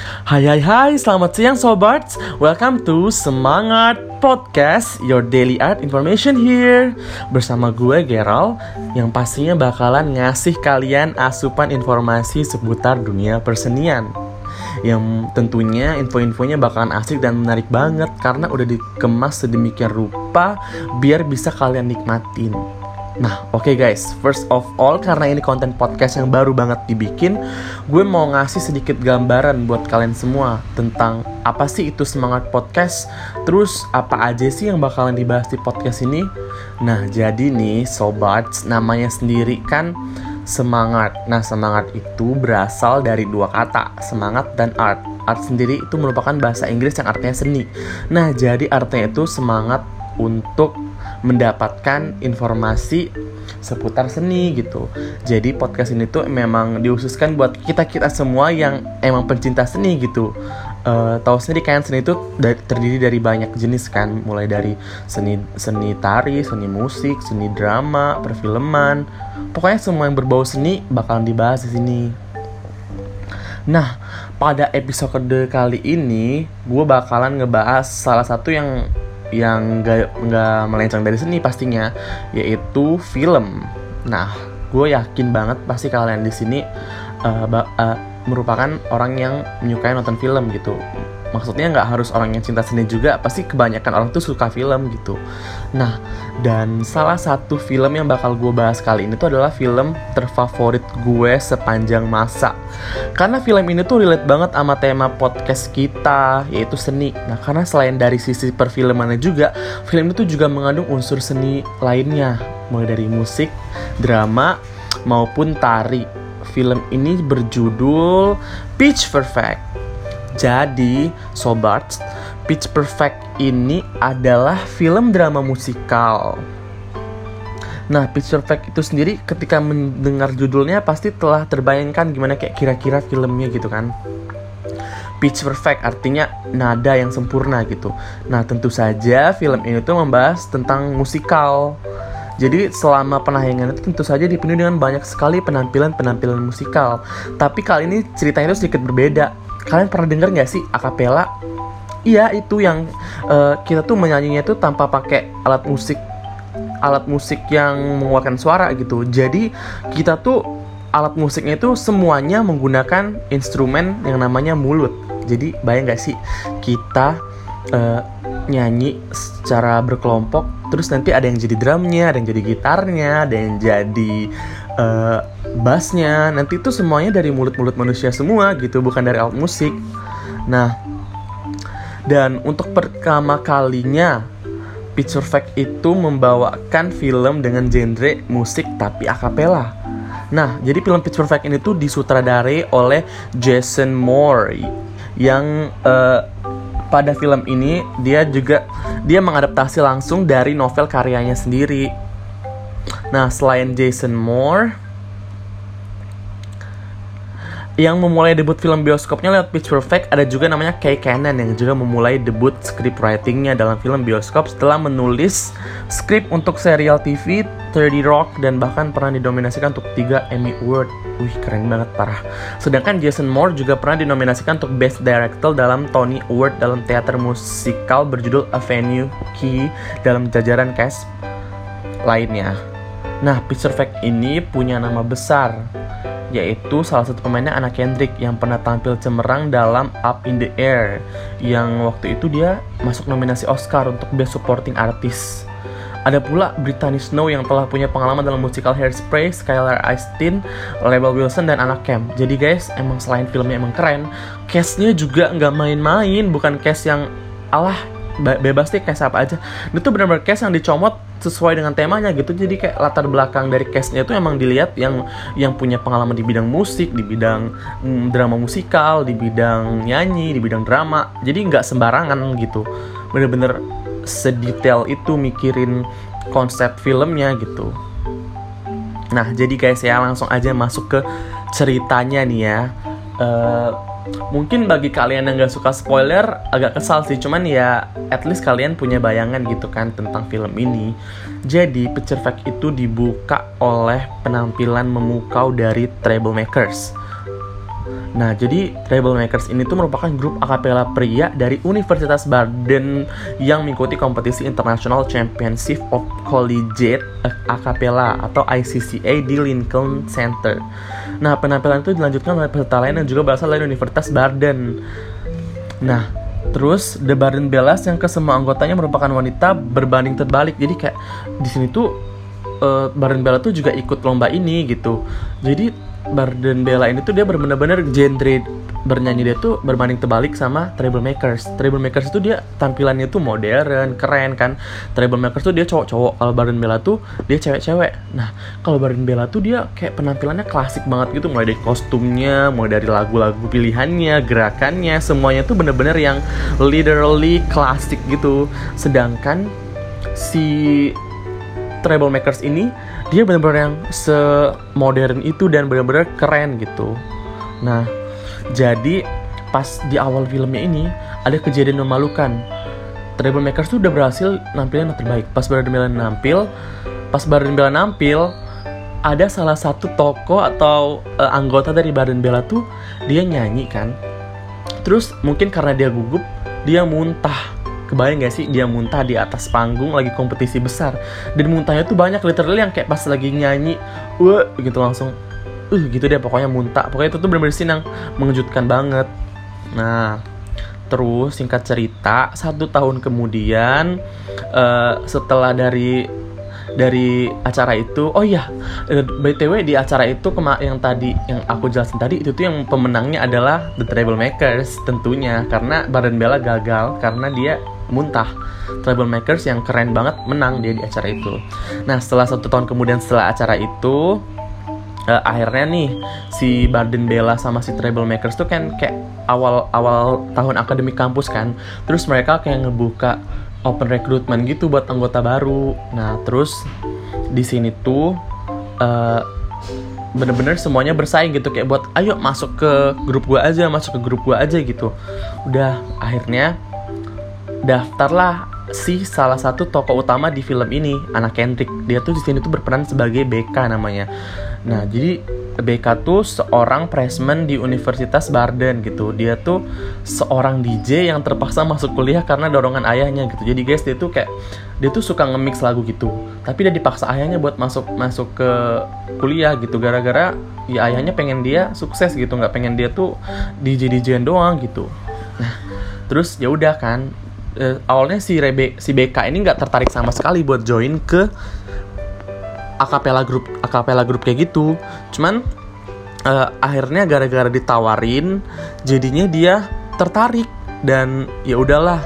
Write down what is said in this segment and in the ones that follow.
Hai hai hai, selamat siang sobat. Welcome to Semangat Podcast Your daily art information here. Bersama gue Gerald Yang pastinya bakalan ngasih kalian asupan informasi seputar dunia persenian. Yang tentunya info-infonya bakalan asik dan menarik banget karena udah dikemas sedemikian rupa biar bisa kalian nikmatin. Nah, oke okay guys, first of all karena ini konten podcast yang baru banget dibikin, gue mau ngasih sedikit gambaran buat kalian semua tentang apa sih itu semangat podcast, terus apa aja sih yang bakalan dibahas di podcast ini. Nah, jadi nih sobat, namanya sendiri kan semangat. Nah, semangat itu berasal dari dua kata, semangat dan art. Art sendiri itu merupakan bahasa Inggris yang artinya seni. Nah, jadi artinya itu semangat untuk mendapatkan informasi seputar seni gitu. Jadi podcast ini tuh memang diususkan buat kita kita semua yang emang pencinta seni gitu. Uh, tahu sendiri kan seni itu terdiri dari banyak jenis kan, mulai dari seni seni tari, seni musik, seni drama, perfilman. Pokoknya semua yang berbau seni bakalan dibahas di sini. Nah, pada episode kali ini gue bakalan ngebahas salah satu yang yang gak, nggak melenceng dari seni pastinya yaitu film. Nah, gue yakin banget pasti kalian di sini uh, uh, merupakan orang yang menyukai nonton film gitu maksudnya nggak harus orang yang cinta seni juga pasti kebanyakan orang tuh suka film gitu. Nah dan salah satu film yang bakal gue bahas kali ini tuh adalah film terfavorit gue sepanjang masa. Karena film ini tuh relate banget sama tema podcast kita yaitu seni. Nah karena selain dari sisi perfilmannya juga film itu juga mengandung unsur seni lainnya. Mulai dari musik drama maupun tari. Film ini berjudul Pitch Perfect jadi, sobat, Pitch Perfect ini adalah film drama musikal. Nah, Pitch Perfect itu sendiri ketika mendengar judulnya pasti telah terbayangkan gimana kayak kira-kira filmnya gitu kan. Pitch Perfect artinya nada yang sempurna gitu. Nah, tentu saja film ini tuh membahas tentang musikal. Jadi selama penayangan itu tentu saja dipenuhi dengan banyak sekali penampilan-penampilan musikal. Tapi kali ini ceritanya itu sedikit berbeda kalian pernah denger nggak sih akapela iya itu yang uh, kita tuh menyanyinya itu tanpa pakai alat musik alat musik yang mengeluarkan suara gitu. Jadi kita tuh alat musiknya itu semuanya menggunakan instrumen yang namanya mulut. Jadi bayang gak sih kita uh, nyanyi secara berkelompok terus nanti ada yang jadi drumnya ada yang jadi gitarnya ada yang jadi uh, bassnya. Nanti itu semuanya dari mulut-mulut manusia semua gitu bukan dari alat musik. Nah dan untuk pertama kalinya Pitch Perfect itu membawakan film dengan genre musik tapi akapela. Nah, jadi film Pitch Perfect ini tuh disutradarai oleh Jason Moore yang uh, pada film ini dia juga dia mengadaptasi langsung dari novel karyanya sendiri. Nah, selain Jason Moore, yang memulai debut film bioskopnya lewat Pitch Perfect ada juga namanya Kay Cannon yang juga memulai debut script writingnya dalam film bioskop setelah menulis skrip untuk serial TV 30 Rock dan bahkan pernah dinominasikan untuk 3 Emmy Award. Wih keren banget parah. Sedangkan Jason Moore juga pernah dinominasikan untuk Best Director dalam Tony Award dalam teater musikal berjudul A Venue Key dalam jajaran cast lainnya. Nah, Pitch Perfect ini punya nama besar, yaitu salah satu pemainnya anak Kendrick yang pernah tampil cemerlang dalam Up in the Air, yang waktu itu dia masuk nominasi Oscar untuk Best Supporting Artist. Ada pula Brittany Snow yang telah punya pengalaman dalam musikal Hairspray, Skylar Astin, Rebel Wilson, dan anak Cam. Jadi guys, emang selain filmnya emang keren, castnya juga nggak main-main, bukan cast yang alah bebas deh cast apa aja. Itu benar-benar cast yang dicomot sesuai dengan temanya gitu. Jadi kayak latar belakang dari castnya itu emang dilihat yang yang punya pengalaman di bidang musik di bidang mm, drama musikal di bidang nyanyi di bidang drama. Jadi nggak sembarangan gitu. Bener-bener sedetail itu mikirin konsep filmnya gitu. Nah jadi guys ya langsung aja masuk ke ceritanya nih ya. Uh, mungkin bagi kalian yang gak suka spoiler agak kesal sih. Cuman ya at least kalian punya bayangan gitu kan tentang film ini. Jadi Picture Fact itu dibuka oleh penampilan memukau dari Troublemakers. Nah, jadi Troublemakers ini tuh merupakan grup akapela pria dari Universitas Barden yang mengikuti kompetisi International Championship of Collegiate Acapella atau ICCA di Lincoln Center. Nah, penampilan itu dilanjutkan oleh peserta lain yang juga berasal dari Universitas Barden. Nah, terus The Barden Bellas yang ke semua anggotanya merupakan wanita berbanding terbalik. Jadi kayak di sini tuh uh, Barden Bella tuh juga ikut lomba ini gitu. Jadi Barden Bella ini tuh dia benar-benar genre bernyanyi dia tuh berbanding terbalik sama Troublemakers. Troublemakers itu dia tampilannya tuh modern, keren kan. Troublemakers tuh dia cowok-cowok. Kalau Barden Bella tuh dia cewek-cewek. Nah, kalau Barden Bella tuh dia kayak penampilannya klasik banget gitu, mulai dari kostumnya, mulai dari lagu-lagu pilihannya, gerakannya, semuanya tuh bener-bener yang literally klasik gitu. Sedangkan si Troublemakers ini dia benar-benar yang semodern itu dan benar-benar keren gitu. Nah, jadi pas di awal filmnya ini ada kejadian memalukan. Troublemakers tuh udah berhasil nampilin yang terbaik. Pas Baron Bella nampil, pas Baron Bella nampil, ada salah satu toko atau uh, anggota dari Baron Bella tuh dia nyanyi kan. Terus mungkin karena dia gugup, dia muntah kebayang gak sih dia muntah di atas panggung lagi kompetisi besar? Dan muntahnya tuh banyak literally yang kayak pas lagi nyanyi wah gitu langsung. Uh gitu deh pokoknya muntah. Pokoknya itu tuh bener-bener sih yang mengejutkan banget. Nah terus singkat cerita satu tahun kemudian uh, setelah dari dari acara itu oh iya eh, btw di acara itu kema yang tadi yang aku jelasin tadi itu tuh yang pemenangnya adalah The Makers tentunya. Karena Baden Bella gagal karena dia muntah. Troublemakers yang keren banget menang dia di acara itu. Nah setelah satu tahun kemudian setelah acara itu uh, akhirnya nih si Barden Bella sama si Troublemakers tuh kan kayak awal awal tahun akademik kampus kan. Terus mereka kayak ngebuka open recruitment gitu buat anggota baru. Nah terus di sini tuh uh, bener-bener semuanya bersaing gitu. Kayak buat ayo masuk ke grup gua aja masuk ke grup gua aja gitu. Udah akhirnya daftarlah si salah satu tokoh utama di film ini, anak Kendrick. Dia tuh di sini tuh berperan sebagai BK namanya. Nah, jadi BK tuh seorang freshman di Universitas Barden gitu. Dia tuh seorang DJ yang terpaksa masuk kuliah karena dorongan ayahnya gitu. Jadi guys, dia tuh kayak dia tuh suka nge-mix lagu gitu. Tapi dia dipaksa ayahnya buat masuk masuk ke kuliah gitu gara-gara ya ayahnya pengen dia sukses gitu, nggak pengen dia tuh DJ DJ doang gitu. Nah, terus ya udah kan uh, awalnya si Rebe si BK ini nggak tertarik sama sekali buat join ke akapela grup akapela grup kayak gitu. Cuman uh, akhirnya gara-gara ditawarin jadinya dia tertarik dan ya udahlah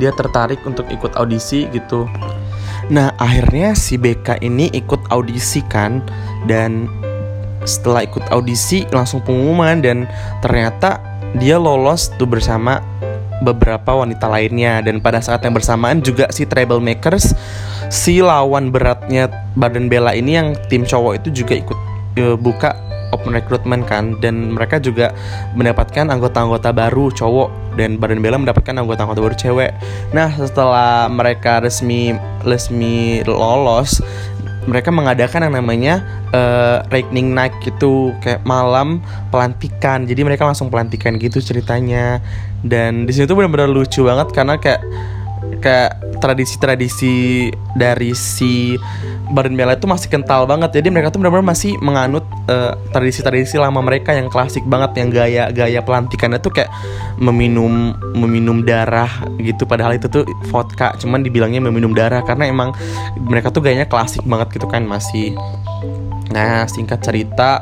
dia tertarik untuk ikut audisi gitu. Nah akhirnya si BK ini ikut audisi kan dan setelah ikut audisi langsung pengumuman dan ternyata dia lolos tuh bersama beberapa wanita lainnya. Dan pada saat yang bersamaan juga si Makers si lawan beratnya Badan Bella ini yang tim cowok itu juga ikut uh, buka open recruitment kan. Dan mereka juga mendapatkan anggota-anggota baru cowok. Dan Badan Bella mendapatkan anggota-anggota baru cewek. Nah, setelah mereka resmi resmi lolos mereka mengadakan yang namanya uh, Reckoning Night gitu kayak malam pelantikan. Jadi mereka langsung pelantikan gitu ceritanya. Dan di situ benar-benar lucu banget karena kayak kayak tradisi-tradisi dari si Baden Bella itu masih kental banget. Jadi mereka tuh benar-benar masih menganut uh, tradisi-tradisi lama mereka yang klasik banget yang gaya-gaya pelantikannya tuh kayak meminum meminum darah gitu. Padahal itu tuh vodka cuman dibilangnya meminum darah karena emang mereka tuh gayanya klasik banget gitu kan masih. Nah singkat cerita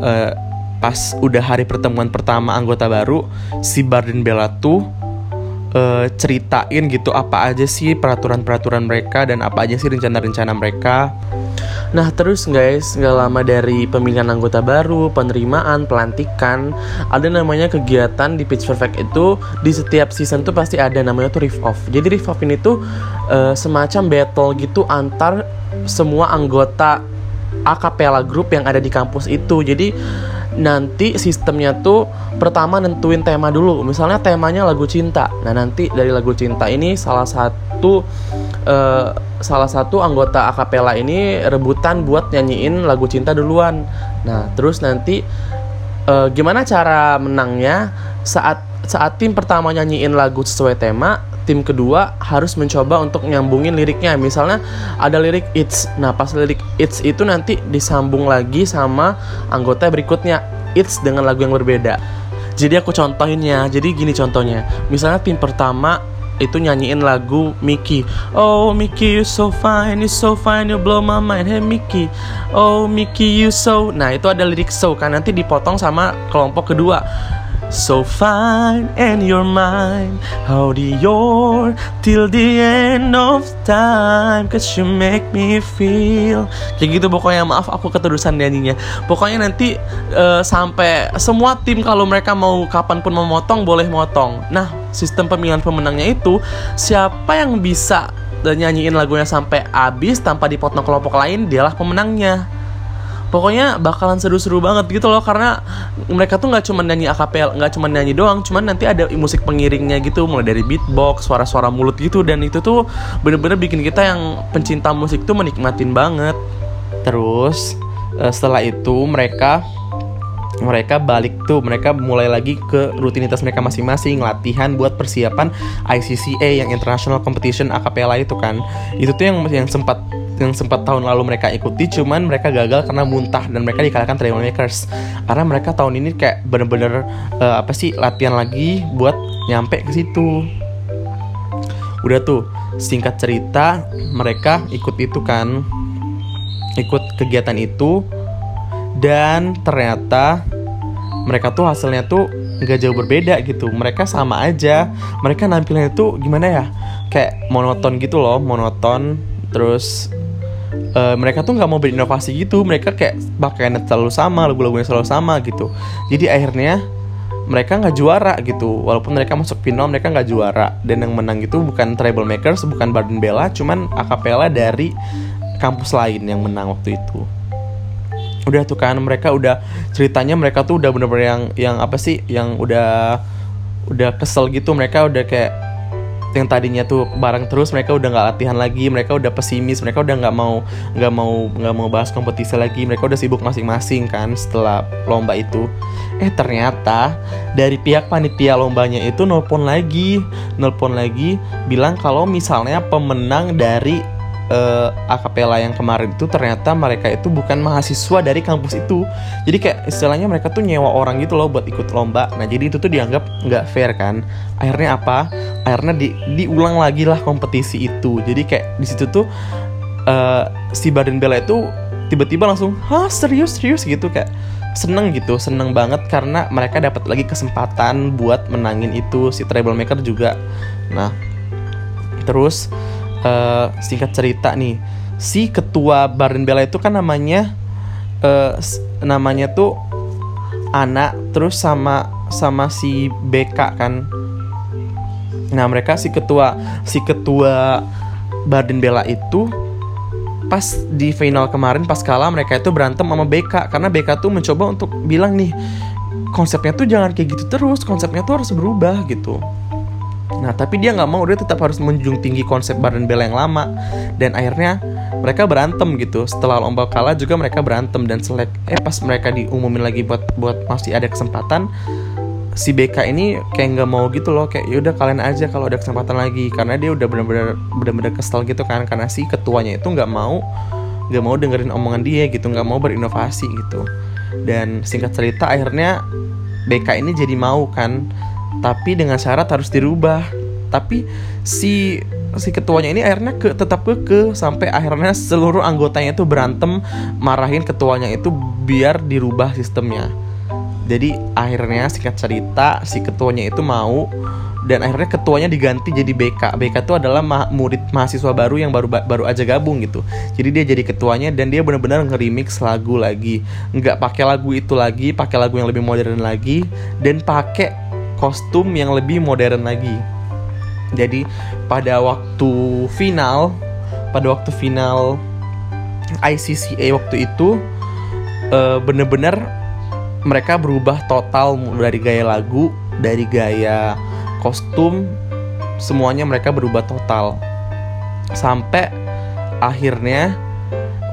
uh, pas udah hari pertemuan pertama anggota baru si Baden Bella tuh uh, ceritain gitu apa aja sih peraturan-peraturan mereka dan apa aja sih rencana-rencana mereka. Nah terus guys, nggak lama dari pemilihan anggota baru, penerimaan, pelantikan, ada namanya kegiatan di Pitch Perfect itu di setiap season tuh pasti ada namanya tuh Riff Off. Jadi Riff Off ini tuh uh, semacam battle gitu antar semua anggota acapella group yang ada di kampus itu. Jadi nanti sistemnya tuh pertama nentuin tema dulu. Misalnya temanya lagu cinta. Nah nanti dari lagu cinta ini salah satu uh, salah satu anggota akapela ini rebutan buat nyanyiin lagu cinta duluan. Nah terus nanti uh, gimana cara menangnya? Saat saat tim pertama nyanyiin lagu sesuai tema tim kedua harus mencoba untuk nyambungin liriknya. Misalnya ada lirik it's. Nah pas lirik it's itu nanti disambung lagi sama anggota berikutnya it's dengan lagu yang berbeda. Jadi aku contohinnya. Jadi gini contohnya. Misalnya tim pertama itu nyanyiin lagu Mickey. Oh Mickey you so fine you so fine you blow my mind. Hey Mickey. Oh Mickey you so Nah itu ada lirik so. Kan nanti dipotong sama kelompok kedua So fine and you're mine How do your till the end of time? Cause you make me feel. Kayak gitu pokoknya. Maaf aku keterusan nyanyinya. Pokoknya nanti uh, sampai semua tim kalau mereka mau kapan pun memotong boleh motong. Nah sistem pemilihan pemenangnya itu Siapa yang bisa nyanyiin lagunya sampai habis tanpa dipotong kelompok lain dialah pemenangnya pokoknya bakalan seru-seru banget gitu loh karena mereka tuh nggak cuma nyanyi akapel nggak cuma nyanyi doang cuman nanti ada musik pengiringnya gitu mulai dari beatbox suara-suara mulut gitu dan itu tuh bener-bener bikin kita yang pencinta musik tuh menikmatin banget. Terus eh, setelah itu mereka mereka balik tuh mereka mulai lagi ke rutinitas mereka masing-masing latihan buat persiapan ICCA yang International Competition Acapella itu kan. Itu tuh yang yang sempat yang sempat tahun lalu mereka ikuti cuman mereka gagal karena muntah dan mereka dikalahkan Makers. Karena mereka tahun ini kayak bener-bener uh, apa sih latihan lagi buat nyampe ke situ. Udah tuh singkat cerita mereka ikut itu kan ikut kegiatan itu dan ternyata mereka tuh hasilnya tuh nggak jauh berbeda gitu. Mereka sama aja. Mereka nampilnya tuh gimana ya? Kayak monoton gitu loh monoton terus uh, mereka tuh nggak mau berinovasi gitu. Mereka kayak pakaiannya selalu sama lagu-lagunya selalu sama gitu. Jadi akhirnya mereka nggak juara gitu. Walaupun mereka masuk final mereka nggak juara. Dan yang menang itu bukan Treble Makers bukan Baden Bella cuman akapela dari kampus lain yang menang waktu itu. Udah tuh kan mereka udah ceritanya mereka tuh udah bener-bener yang yang apa sih yang udah udah kesel gitu. Mereka udah kayak yang tadinya tuh bareng terus mereka udah nggak latihan lagi mereka udah pesimis mereka udah nggak mau nggak mau nggak mau bahas kompetisi lagi mereka udah sibuk masing-masing kan setelah lomba itu. Eh ternyata dari pihak panitia lombanya itu nelpon lagi nelpon lagi bilang kalau misalnya pemenang dari uh, akapela yang kemarin itu ternyata mereka itu bukan mahasiswa dari kampus itu. Jadi kayak istilahnya mereka tuh nyewa orang gitu loh buat ikut lomba. Nah jadi itu tuh dianggap nggak fair kan? Akhirnya apa? Akhirnya di, diulang lagi lah kompetisi itu. Jadi kayak di situ tuh uh, si Baden Bella itu tiba-tiba langsung hah serius serius? gitu kayak seneng gitu seneng banget karena mereka dapat lagi kesempatan buat menangin itu si Troublemaker juga. Nah terus uh, singkat cerita nih si ketua Baden Bella itu kan namanya uh, namanya tuh anak terus sama sama si BK kan. Nah mereka si ketua si ketua Baden Bella itu pas di final kemarin pas kalah mereka itu berantem sama BK karena BK tuh mencoba untuk bilang nih konsepnya tuh jangan kayak gitu terus konsepnya tuh harus berubah gitu Nah tapi dia nggak mau dia tetap harus menjunjung tinggi konsep Baden Bella yang lama. Dan akhirnya mereka berantem gitu. Setelah lomba kalah juga mereka berantem. Dan selek eh pas mereka diumumin lagi buat buat masih ada kesempatan si BK ini kayak nggak mau gitu loh. Kayak yaudah kalian aja kalau ada kesempatan lagi. Karena dia udah bener-bener bener-bener kesel gitu kan. Karena si ketuanya itu nggak mau nggak mau dengerin omongan dia gitu. Nggak mau berinovasi gitu. Dan singkat cerita akhirnya BK ini jadi mau kan tapi dengan syarat harus dirubah tapi si si ketuanya ini akhirnya ke tetap ke sampai akhirnya seluruh anggotanya itu berantem marahin ketuanya itu biar dirubah sistemnya jadi akhirnya singkat cerita si ketuanya itu mau dan akhirnya ketuanya diganti jadi BK. BK itu adalah ma murid mahasiswa baru yang baru baru aja gabung gitu. Jadi dia jadi ketuanya dan dia benar-benar nge-remix lagu lagi. Nggak pakai lagu itu lagi, pakai lagu yang lebih modern lagi dan pakai kostum yang lebih modern lagi. Jadi pada waktu final, pada waktu final ICCA waktu itu uh, bener-bener mereka berubah total dari gaya lagu, dari gaya kostum, semuanya mereka berubah total. Sampai akhirnya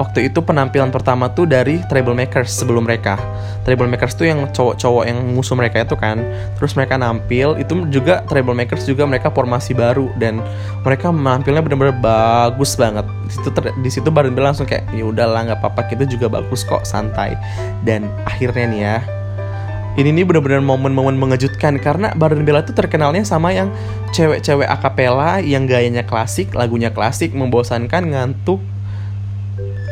waktu itu penampilan pertama tuh dari Troublemakers sebelum mereka. Troublemakers tuh yang cowok-cowok yang musuh mereka itu kan. Terus mereka nampil, itu juga Troublemakers juga mereka formasi baru dan mereka menampilnya benar-benar bagus banget. Di situ di situ Bell langsung kayak ya udahlah nggak apa-apa kita juga bagus kok santai. Dan akhirnya nih ya ini nih benar-benar momen-momen mengejutkan karena Baron Bella tuh terkenalnya sama yang cewek-cewek akapela yang gayanya klasik, lagunya klasik, membosankan, ngantuk,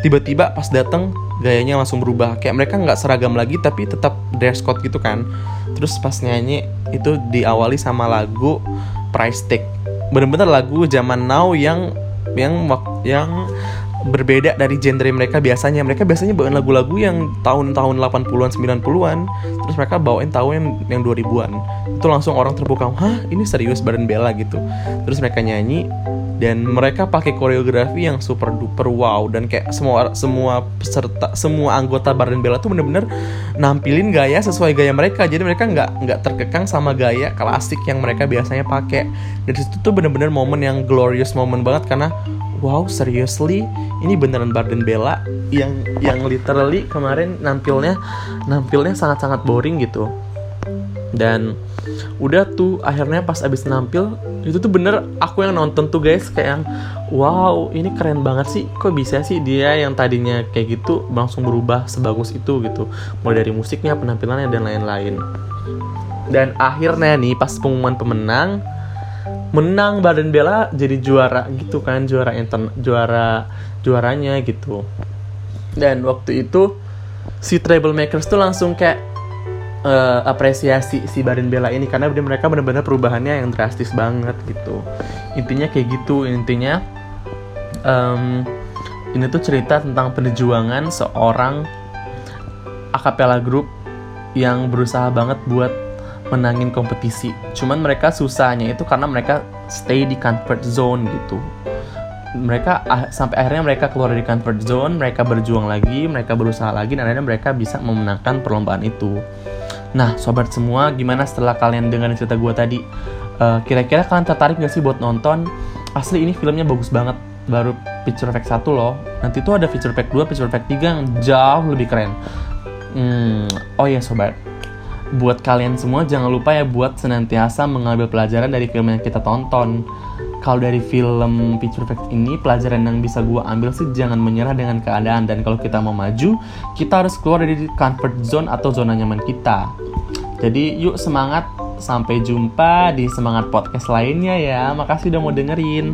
tiba-tiba pas dateng gayanya langsung berubah. Kayak mereka nggak seragam lagi tapi tetap dress code gitu kan. Terus pas nyanyi itu diawali sama lagu Price Tag. Bener-bener lagu zaman now yang yang yang berbeda dari genre mereka biasanya. Mereka biasanya bawain lagu-lagu yang tahun-tahun 80-an, 90-an. Terus mereka bawain tahun yang, yang 2000-an. Itu langsung orang terbuka, "Hah, ini serius Baron Bella gitu." Terus mereka nyanyi dan mereka pakai koreografi yang super duper wow dan kayak semua semua peserta semua anggota Baron Bella tuh bener-bener nampilin gaya sesuai gaya mereka jadi mereka nggak nggak terkekang sama gaya klasik yang mereka biasanya pakai dan situ tuh bener-bener momen yang glorious momen banget karena wow seriously? Ini beneran Barden Bella yang yang literally kemarin nampilnya nampilnya sangat-sangat boring gitu. Dan udah tuh akhirnya pas abis nampil itu tuh bener aku yang nonton tuh guys. Kayak yang wow ini keren banget sih. Kok bisa sih dia yang tadinya kayak gitu langsung berubah sebagus itu gitu. Mulai dari musiknya penampilannya dan lain-lain. Dan akhirnya nih pas pengumuman pemenang menang Badan Bella jadi juara gitu kan juara intern juara juaranya gitu. Dan waktu itu si Treble Makers tuh langsung kayak uh, apresiasi si Badan Bella ini karena mereka benar-benar perubahannya yang drastis banget gitu. Intinya kayak gitu intinya um, ini tuh cerita tentang perjuangan seorang akapela group yang berusaha banget buat menangin kompetisi. Cuman mereka susahnya itu karena mereka stay di comfort zone gitu. Mereka ah, sampai akhirnya mereka keluar dari comfort zone, mereka berjuang lagi, mereka berusaha lagi dan akhirnya mereka bisa memenangkan perlombaan itu. Nah, sobat semua, gimana setelah kalian dengar cerita gue tadi? eh, kira-kira kalian tertarik gak sih buat nonton? Asli ini filmnya bagus banget. Baru feature effect 1 loh. Nanti tuh ada feature effect 2, feature effect 3 yang jauh lebih keren. Hmm, oh iya sobat, buat kalian semua jangan lupa ya buat senantiasa mengambil pelajaran dari film yang kita tonton. Kalau dari film Picture Perfect ini, pelajaran yang bisa gue ambil sih jangan menyerah dengan keadaan. Dan kalau kita mau maju, kita harus keluar dari comfort zone atau zona nyaman kita. Jadi yuk semangat, sampai jumpa di Semangat Podcast lainnya ya. Makasih udah mau dengerin.